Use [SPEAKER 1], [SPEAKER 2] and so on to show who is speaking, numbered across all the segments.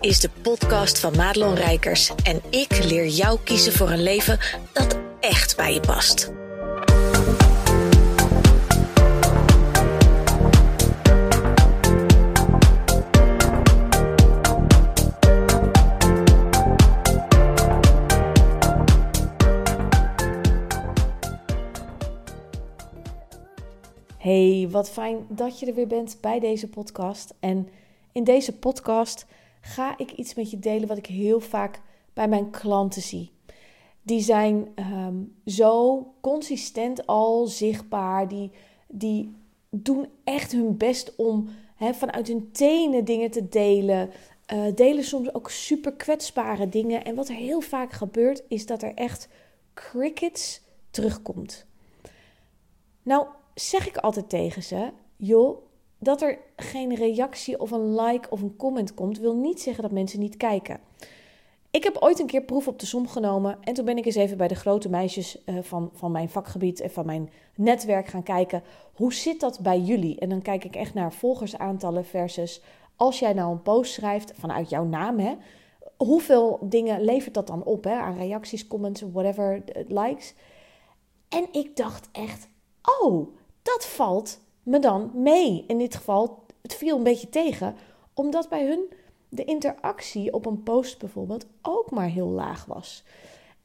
[SPEAKER 1] is de podcast van Madelon Rijkers en ik leer jou kiezen voor een leven dat echt bij je past.
[SPEAKER 2] Hey, wat fijn dat je er weer bent bij deze podcast. En in deze podcast ga ik iets met je delen wat ik heel vaak bij mijn klanten zie. Die zijn ehm, zo consistent al zichtbaar. Die, die doen echt hun best om vanuit hun tenen dingen te delen. Uh, delen soms ook super kwetsbare dingen. En wat er heel vaak gebeurt, is dat er echt crickets terugkomt. Nou, zeg ik altijd tegen ze: joh, dat er geen reactie of een like of een comment komt, wil niet zeggen dat mensen niet kijken. Ik heb ooit een keer proef op de som genomen en toen ben ik eens even bij de grote meisjes uh, van, van mijn vakgebied en van mijn netwerk gaan kijken. Hoe zit dat bij jullie? En dan kijk ik echt naar volgersaantallen versus als jij nou een post schrijft vanuit jouw naam, hè, hoeveel dingen levert dat dan op hè, aan reacties, comments, whatever, likes. En ik dacht echt, oh, dat valt me dan mee. In dit geval, het viel een beetje tegen, omdat bij hun de interactie op een post bijvoorbeeld ook maar heel laag was.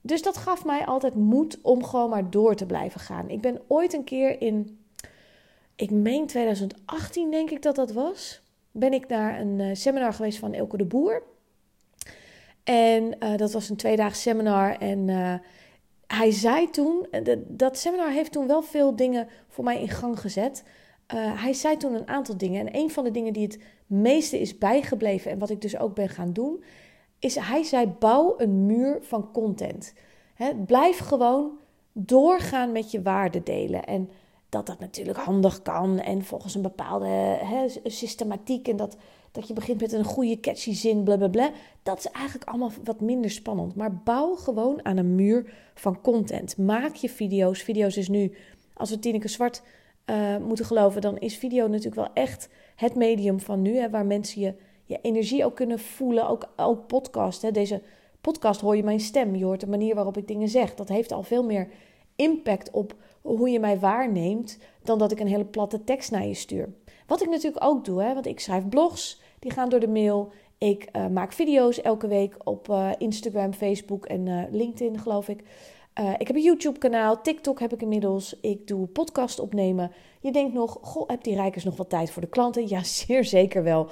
[SPEAKER 2] Dus dat gaf mij altijd moed om gewoon maar door te blijven gaan. Ik ben ooit een keer in, ik meen 2018 denk ik dat dat was, ben ik naar een eh, seminar geweest van Elke de Boer. En uh, dat was een tweedaags seminar en uh, hij zei toen, dat seminar heeft toen wel veel dingen voor mij in gang gezet. Uh, hij zei toen een aantal dingen. En een van de dingen die het meeste is bijgebleven en wat ik dus ook ben gaan doen, is hij zei: bouw een muur van content. blijf gewoon doorgaan met je waarden delen. En dat dat natuurlijk handig kan en volgens een bepaalde systematiek en dat, dat je begint met een goede catchy zin, blablabla. Dat is eigenlijk allemaal wat minder spannend. Maar bouw gewoon aan een muur van content. Maak je video's. Video's is nu, als we Tineke Zwart uh, moeten geloven, dan is video natuurlijk wel echt het medium van nu. Hè, waar mensen je, je energie ook kunnen voelen. Ook, ook podcast. Hè. Deze podcast hoor je mijn stem. Je hoort de manier waarop ik dingen zeg. Dat heeft al veel meer impact op hoe je mij waarneemt. dan dat ik een hele platte tekst naar je stuur. Wat ik natuurlijk ook doe, hè, want ik schrijf blogs. Die gaan door de mail. Ik uh, maak video's elke week op uh, Instagram, Facebook en LinkedIn, geloof ik. Uh, ik heb een YouTube-kanaal, TikTok heb ik inmiddels. Ik doe podcast opnemen. Je denkt nog, goh, heb die Rijkers nog wat tijd voor de klanten? Ja, zeer zeker wel.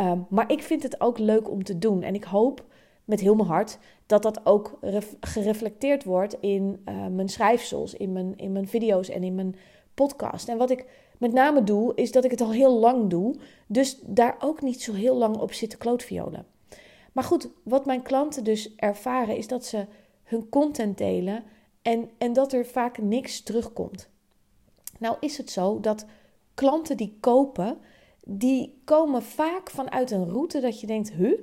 [SPEAKER 2] Uh, maar ik vind het ook leuk om te doen. En ik hoop met heel mijn hart dat dat ook gereflecteerd wordt in uh, mijn schrijfsels, in mijn, in mijn video's en in mijn podcast. En wat ik met name doe, is dat ik het al heel lang doe. Dus daar ook niet zo heel lang op zitten klootviolen. Maar goed, wat mijn klanten dus ervaren, is dat ze hun content delen en, en dat er vaak niks terugkomt. Nou is het zo dat klanten die kopen, die komen vaak vanuit een route dat je denkt, huh?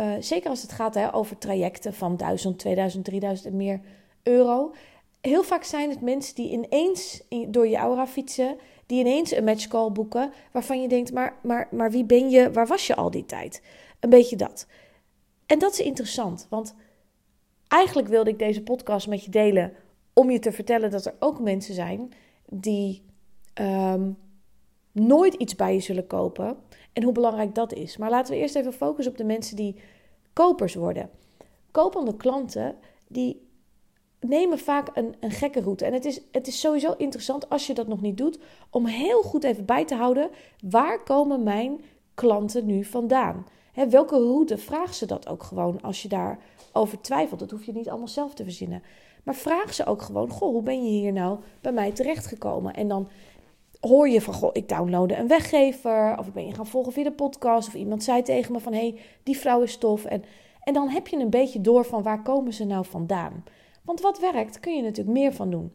[SPEAKER 2] Uh, zeker als het gaat hè, over trajecten van 1000, 2000, 3000 en meer euro. Heel vaak zijn het mensen die ineens door je aura fietsen, die ineens een matchcall boeken, waarvan je denkt, maar, maar, maar wie ben je, waar was je al die tijd? Een beetje dat. En dat is interessant, want Eigenlijk wilde ik deze podcast met je delen om je te vertellen dat er ook mensen zijn die um, nooit iets bij je zullen kopen en hoe belangrijk dat is. Maar laten we eerst even focussen op de mensen die kopers worden. Kopende klanten die nemen vaak een, een gekke route. En het is, het is sowieso interessant als je dat nog niet doet, om heel goed even bij te houden waar komen mijn klanten nu vandaan. Welke route? Vraag ze dat ook gewoon als je daarover twijfelt. Dat hoef je niet allemaal zelf te verzinnen. Maar vraag ze ook gewoon: Goh, hoe ben je hier nou bij mij terechtgekomen? En dan hoor je van: Goh, ik downloadde een weggever. Of ik ben je gaan volgen via de podcast. Of iemand zei tegen me: van, Hé, hey, die vrouw is tof. En, en dan heb je een beetje door van waar komen ze nou vandaan. Want wat werkt, kun je natuurlijk meer van doen.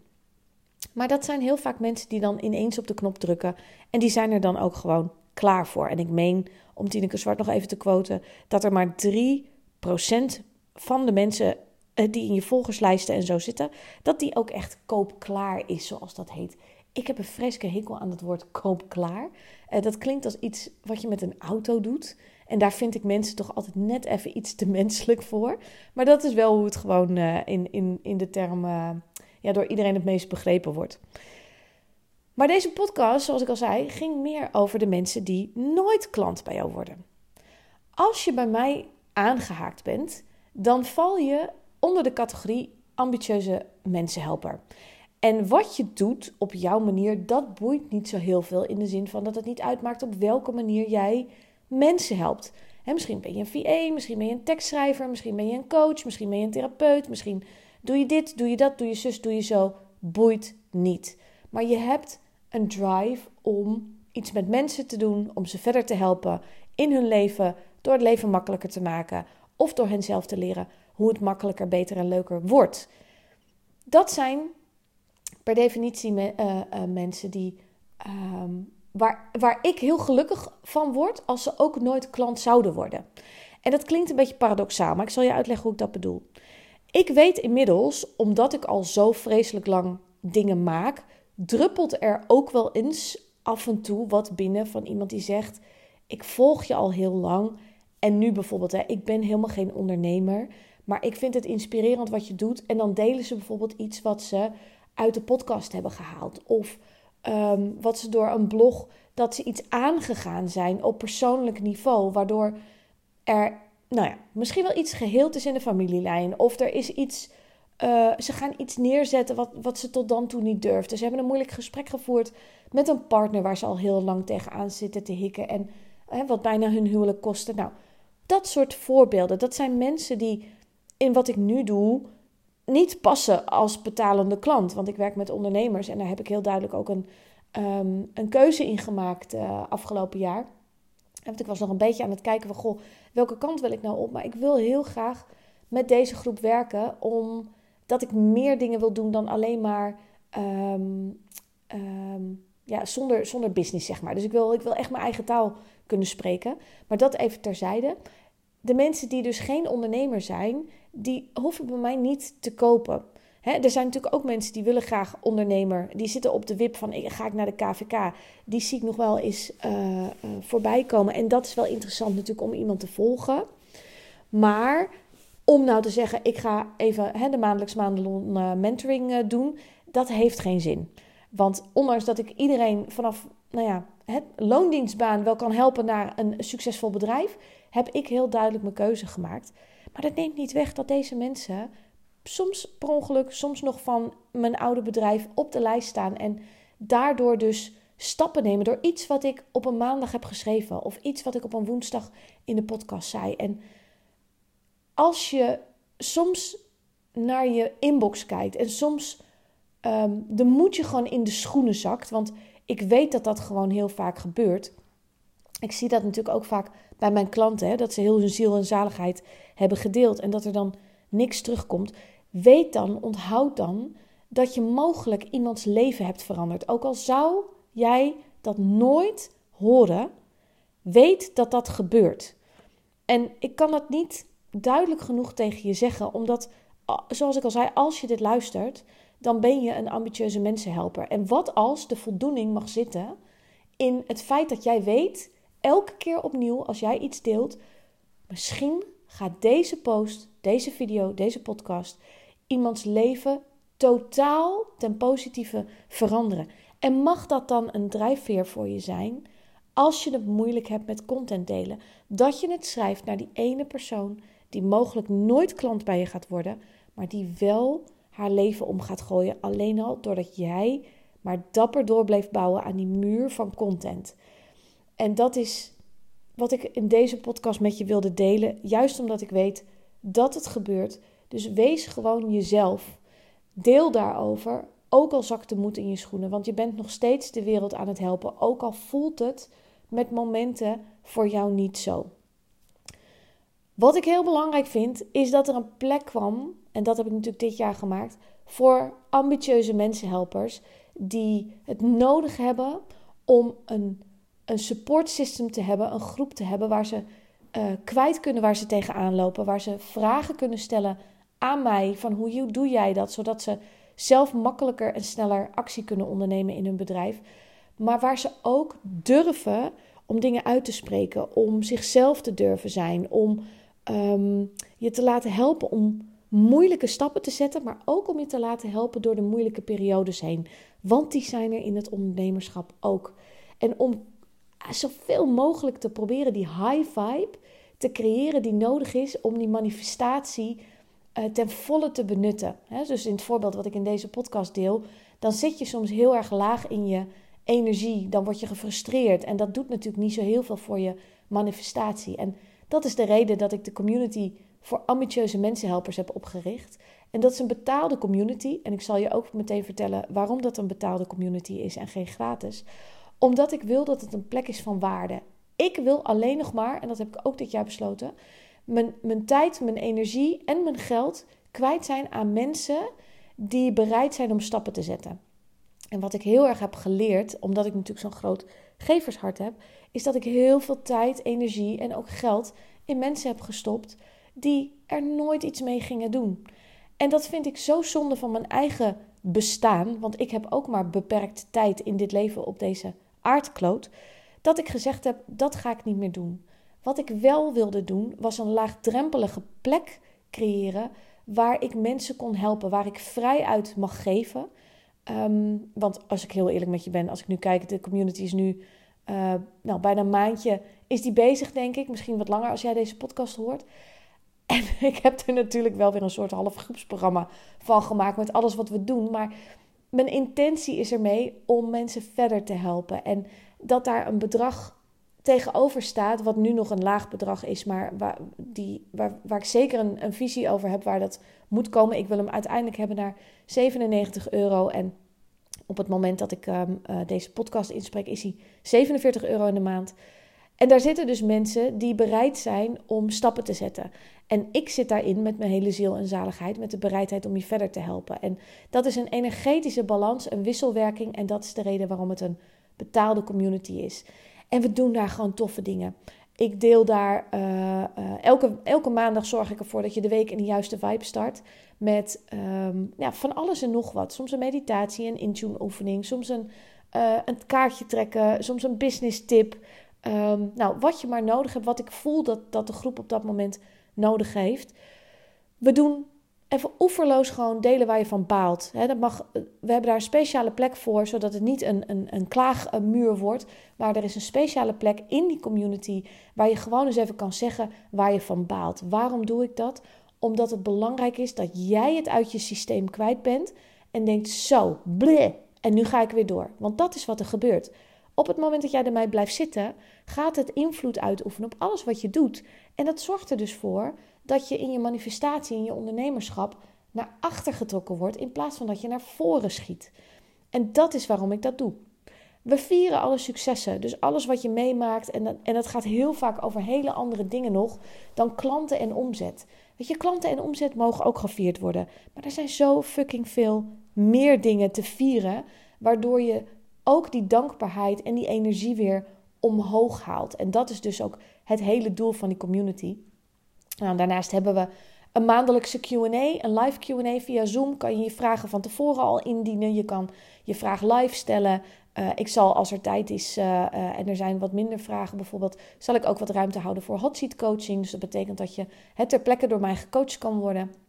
[SPEAKER 2] Maar dat zijn heel vaak mensen die dan ineens op de knop drukken. En die zijn er dan ook gewoon klaar voor. En ik meen, om Tineke Zwart nog even te quoten, dat er maar 3% van de mensen eh, die in je volgerslijsten en zo zitten, dat die ook echt koopklaar is, zoals dat heet. Ik heb een freske hekel aan het woord koopklaar. Uh, dat klinkt als iets wat je met een auto doet. En daar vind ik mensen toch altijd net even iets te menselijk voor. Maar dat is wel hoe het gewoon uh, in, in, in de term ja, door iedereen het meest begrepen wordt. Maar deze podcast, zoals ik al zei, ging meer over de mensen die nooit klant bij jou worden. Als je bij mij aangehaakt bent, dan val je onder de categorie ambitieuze mensenhelper. En wat je doet op jouw manier, dat boeit niet zo heel veel in de zin van dat het niet uitmaakt op welke manier jij mensen helpt. misschien ben je een VA, misschien ben je een tekstschrijver, misschien ben je een coach, misschien ben je een therapeut, misschien doe je dit, doe je dat, doe je zus, doe je zo. Boeit niet. Maar je hebt een drive om iets met mensen te doen, om ze verder te helpen in hun leven, door het leven makkelijker te maken of door hen zelf te leren hoe het makkelijker, beter en leuker wordt. Dat zijn per definitie me, uh, uh, mensen die, um, waar, waar ik heel gelukkig van word als ze ook nooit klant zouden worden. En dat klinkt een beetje paradoxaal, maar ik zal je uitleggen hoe ik dat bedoel. Ik weet inmiddels, omdat ik al zo vreselijk lang dingen maak, druppelt er ook wel eens af en toe wat binnen van iemand die zegt: Ik volg je al heel lang. En nu bijvoorbeeld, hè, ik ben helemaal geen ondernemer, maar ik vind het inspirerend wat je doet. En dan delen ze bijvoorbeeld iets wat ze uit de podcast hebben gehaald. Of um, wat ze door een blog, dat ze iets aangegaan zijn op persoonlijk niveau. Waardoor er, nou ja, misschien wel iets geheeld is in de familielijn. Of er is iets, uh, ze gaan iets neerzetten wat, wat ze tot dan toe niet durfden. Ze hebben een moeilijk gesprek gevoerd met een partner waar ze al heel lang tegenaan zitten te hikken. En wat bijna hun huwelijk kostte. Nou, dat soort voorbeelden, dat zijn mensen die in wat ik nu doe niet passen als betalende klant. Want ik werk met ondernemers en daar heb ik heel duidelijk ook een, um, een keuze in gemaakt uh, afgelopen jaar. Want ik was nog een beetje aan het kijken van, goh, welke kant wil ik nou op? Maar ik wil heel graag met deze groep werken, omdat ik meer dingen wil doen dan alleen maar um, um, ja, zonder, zonder business, zeg maar. Dus ik wil, ik wil echt mijn eigen taal kunnen spreken. Maar dat even terzijde. De mensen die dus geen ondernemer zijn, die hoeven bij mij niet te kopen. er zijn natuurlijk ook mensen die willen graag ondernemer. Die zitten op de wip van ga ik naar de KVK. Die zie ik nog wel eens uh, uh, voorbij komen. En dat is wel interessant natuurlijk om iemand te volgen. Maar om nou te zeggen, ik ga even de maandelijks maandelon uh, mentoring doen. Dat heeft geen zin. Want ondanks dat ik iedereen vanaf nou ja, loondienstbaan wel kan helpen naar een succesvol bedrijf, heb ik heel duidelijk mijn keuze gemaakt. Maar dat neemt niet weg dat deze mensen soms per ongeluk, soms nog van mijn oude bedrijf op de lijst staan. En daardoor dus stappen nemen door iets wat ik op een maandag heb geschreven. Of iets wat ik op een woensdag in de podcast zei. En als je soms naar je inbox kijkt en soms um, de moed je gewoon in de schoenen zakt. Want ik weet dat dat gewoon heel vaak gebeurt. Ik zie dat natuurlijk ook vaak bij mijn klanten, hè, dat ze heel hun ziel en zaligheid hebben gedeeld en dat er dan niks terugkomt. Weet dan, onthoud dan dat je mogelijk iemands leven hebt veranderd. Ook al zou jij dat nooit horen, weet dat dat gebeurt. En ik kan dat niet duidelijk genoeg tegen je zeggen, omdat, zoals ik al zei, als je dit luistert, dan ben je een ambitieuze mensenhelper. En wat als de voldoening mag zitten in het feit dat jij weet, elke keer opnieuw als jij iets deelt, misschien gaat deze post, deze video, deze podcast iemands leven totaal ten positieve veranderen. En mag dat dan een drijfveer voor je zijn als je het moeilijk hebt met content delen? Dat je het schrijft naar die ene persoon die mogelijk nooit klant bij je gaat worden, maar die wel haar leven om gaat gooien. Alleen al doordat jij maar dapper door bleef bouwen aan die muur van content. En dat is wat ik in deze podcast met je wilde delen. Juist omdat ik weet dat het gebeurt. Dus wees gewoon jezelf. Deel daarover. Ook al zakt de moed in je schoenen. Want je bent nog steeds de wereld aan het helpen. Ook al voelt het met momenten voor jou niet zo. Wat ik heel belangrijk vind, is dat er een plek kwam, en dat heb ik natuurlijk dit jaar gemaakt, voor ambitieuze mensenhelpers die het nodig hebben om een, een support system te hebben, een groep te hebben waar ze uh, kwijt kunnen waar ze tegenaan lopen, waar ze vragen kunnen stellen aan mij van hoe doe jij dat, zodat ze zelf makkelijker en sneller actie kunnen ondernemen in hun bedrijf, maar waar ze ook durven om dingen uit te spreken, om zichzelf te durven zijn, om ehm, je te laten helpen om moeilijke stappen te zetten, maar ook om je te laten helpen door de moeilijke periodes heen. Want die zijn er in het ondernemerschap ook. En om zoveel mogelijk te proberen die high vibe te creëren die nodig is om die manifestatie uh, ten volle te benutten. dus in het voorbeeld wat ik in deze podcast deel, dan zit je soms heel erg laag in je energie, dan word je gefrustreerd en dat doet natuurlijk niet zo heel veel voor je manifestatie. En dat is de reden dat ik de community voor ambitieuze mensenhelpers heb opgericht. En dat is een betaalde community. En ik zal je ook meteen vertellen waarom dat een betaalde community is en geen gratis. Omdat ik wil dat het een plek is van waarde. Ik wil alleen nog maar, en dat heb ik ook dit jaar besloten, mijn, mijn tijd, mijn energie en mijn geld kwijt zijn aan mensen die bereid zijn om stappen te zetten. En wat ik heel erg heb geleerd, omdat ik natuurlijk zo'n groot gevershart heb, is dat ik heel veel tijd, energie en ook geld in mensen heb gestopt die er nooit iets mee gingen doen. En dat vind ik zo zonde van mijn eigen bestaan, want ik heb ook maar beperkt tijd in dit leven op deze aardkloot, dat ik gezegd heb: dat ga ik niet meer doen. Wat ik wel wilde doen, was een laagdrempelige plek creëren waar ik mensen kon helpen, waar ik vrij uit mag geven. Ehm, want als ik heel eerlijk met je ben, als ik nu kijk, de community is nu uh, nou, bijna een maandje is die bezig, denk ik. Misschien wat langer als jij deze podcast hoort. En ik heb er natuurlijk wel weer een soort half groepsprogramma van gemaakt met alles wat we doen. Maar mijn intentie is ermee om mensen verder te helpen. En dat daar een bedrag tegenover staat, wat nu nog een laag bedrag is, maar waar, die, waar, waar ik zeker een, een visie over heb waar dat moet komen. Ik wil hem uiteindelijk hebben naar 97 euro. En op het moment dat ik um, uh, deze podcast inspreek, is hij 47 euro in de maand. En daar zitten dus mensen die bereid zijn om stappen te zetten. En ik zit daarin met mijn hele ziel en zaligheid, met de bereidheid om je verder te helpen. En dat is een energetische balans, een wisselwerking. En dat is de reden waarom het een betaalde community is. En we doen daar gewoon toffe dingen. Ik deel daar uh, uh, elke, elke maandag zorg ik ervoor dat je de week in de juiste vibe start. Met ja, van alles en nog wat. Soms een meditatie, een intune oefening. Soms een, uh, een kaartje trekken. Soms een business tip. Um, nou, wat je maar nodig hebt. Wat ik voel dat, dat de groep op dat moment nodig heeft. We doen even oeverloos gewoon delen waar je van baalt. dat mag, we hebben daar een speciale plek voor, zodat het niet een, een, een klaagmuur wordt. Maar er is een speciale plek in die community waar je gewoon eens even kan zeggen waar je van baalt. Waarom doe ik dat? Omdat het belangrijk is dat jij het uit je systeem kwijt bent en denkt zo, bleh, en nu ga ik weer door. Want dat is wat er gebeurt. Op het moment dat jij ermee blijft zitten, gaat het invloed uitoefenen op alles wat je doet. En dat zorgt er dus voor dat je in je manifestatie, in je ondernemerschap, naar achter getrokken wordt in plaats van dat je naar voren schiet. En dat is waarom ik dat doe. We vieren alle successen, dus alles wat je meemaakt. En dat, en dat gaat heel vaak over hele andere dingen nog dan klanten en omzet. Weet je, klanten en omzet mogen ook gevierd worden. Maar er zijn zo fucking veel meer dingen te vieren, waardoor je ook die dankbaarheid en die energie weer omhoog haalt. En dat is dus ook het hele doel van die community. Nou, daarnaast hebben we een maandelijkse QA, een live QA via Zoom. Kan je je vragen van tevoren al indienen. Je kan je vraag live stellen. Uh, ik zal als er tijd is uh, uh, en er zijn wat minder vragen bijvoorbeeld, zal ik ook wat ruimte houden voor hot seat coaching. Dus dat betekent dat je het ter plekke door mij gecoacht kan worden.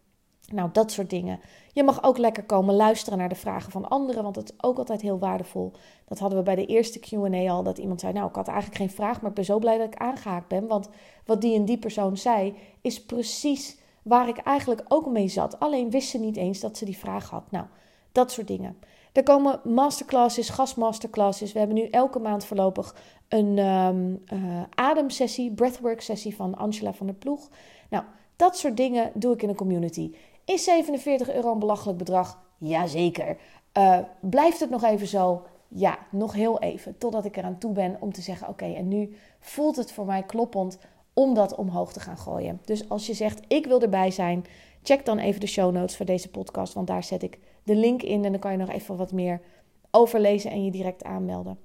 [SPEAKER 2] Nou, dat soort dingen. Je mag ook lekker komen luisteren naar de vragen van anderen, want dat is ook altijd heel waardevol. Dat hadden we bij de eerste QA al, dat iemand zei: Nou, ik had eigenlijk geen vraag, maar ik ben zo blij dat ik aangehaakt ben. Want wat die en die persoon zei, is precies waar ik eigenlijk ook mee zat. Alleen wist ze niet eens dat ze die vraag had. Nou, dat soort dingen. Er komen masterclasses, gastmasterclasses. We hebben nu elke maand voorlopig een um, uh, ademsessie, breathwork sessie van Angela van der Ploeg. Nou, dat soort dingen doe ik in een community. Is 47 euro een belachelijk bedrag? Jazeker. Uh, blijft het nog even zo? Ja, nog heel even. Totdat ik eraan toe ben om te zeggen: oké, en nu voelt het voor mij kloppend om dat omhoog te gaan gooien. Dus als je zegt: ik wil erbij zijn, check dan even de show notes voor deze podcast, want daar zet ik de link in en dan kan je nog even wat meer overlezen en je direct aanmelden.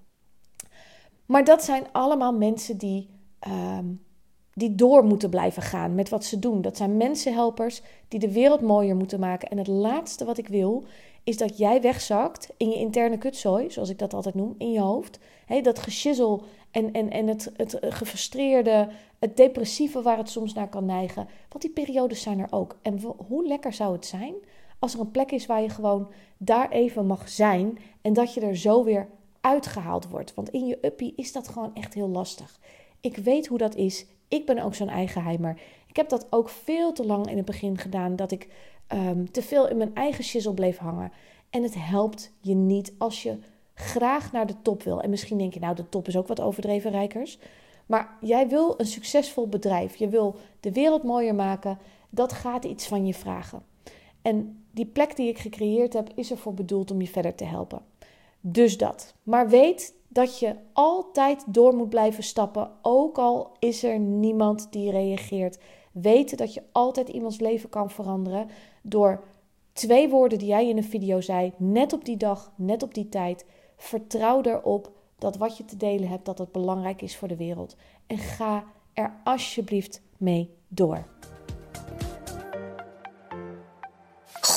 [SPEAKER 2] Maar dat zijn allemaal mensen die. Um, die door moeten blijven gaan met wat ze doen. Dat zijn mensenhelpers die de wereld mooier moeten maken. En het laatste wat ik wil, is dat jij wegzakt in je interne kutzooi, zoals ik dat altijd noem, in je hoofd. He, dat geschizzel en, en, en het, het gefrustreerde, het depressieve waar het soms naar kan neigen. Want die periodes zijn er ook. En hoe lekker zou het zijn als er een plek is waar je gewoon daar even mag zijn en dat je er zo weer uitgehaald wordt. Want in je uppie is dat gewoon echt heel lastig. Ik weet hoe dat is. Ik ben ook zo'n eigenheimer. Ik heb dat ook veel te lang in het begin gedaan, dat ik um, te veel in mijn eigen shizzle bleef hangen. En het helpt je niet als je graag naar de top wil. En misschien denk je, nou, de top is ook wat overdreven, rijkers. Maar jij wil een succesvol bedrijf. Je wil de wereld mooier maken. Dat gaat iets van je vragen. En die plek die ik gecreëerd heb, is ervoor bedoeld om je verder te helpen. Dus dat. Maar weet dat je altijd door moet blijven stappen, ook al is er niemand die reageert. Weten dat je altijd iemands leven kan veranderen door twee woorden die jij in een video zei, net op die dag, net op die tijd. Vertrouw erop dat wat je te delen hebt, dat het belangrijk is voor de wereld. En ga er alsjeblieft mee door.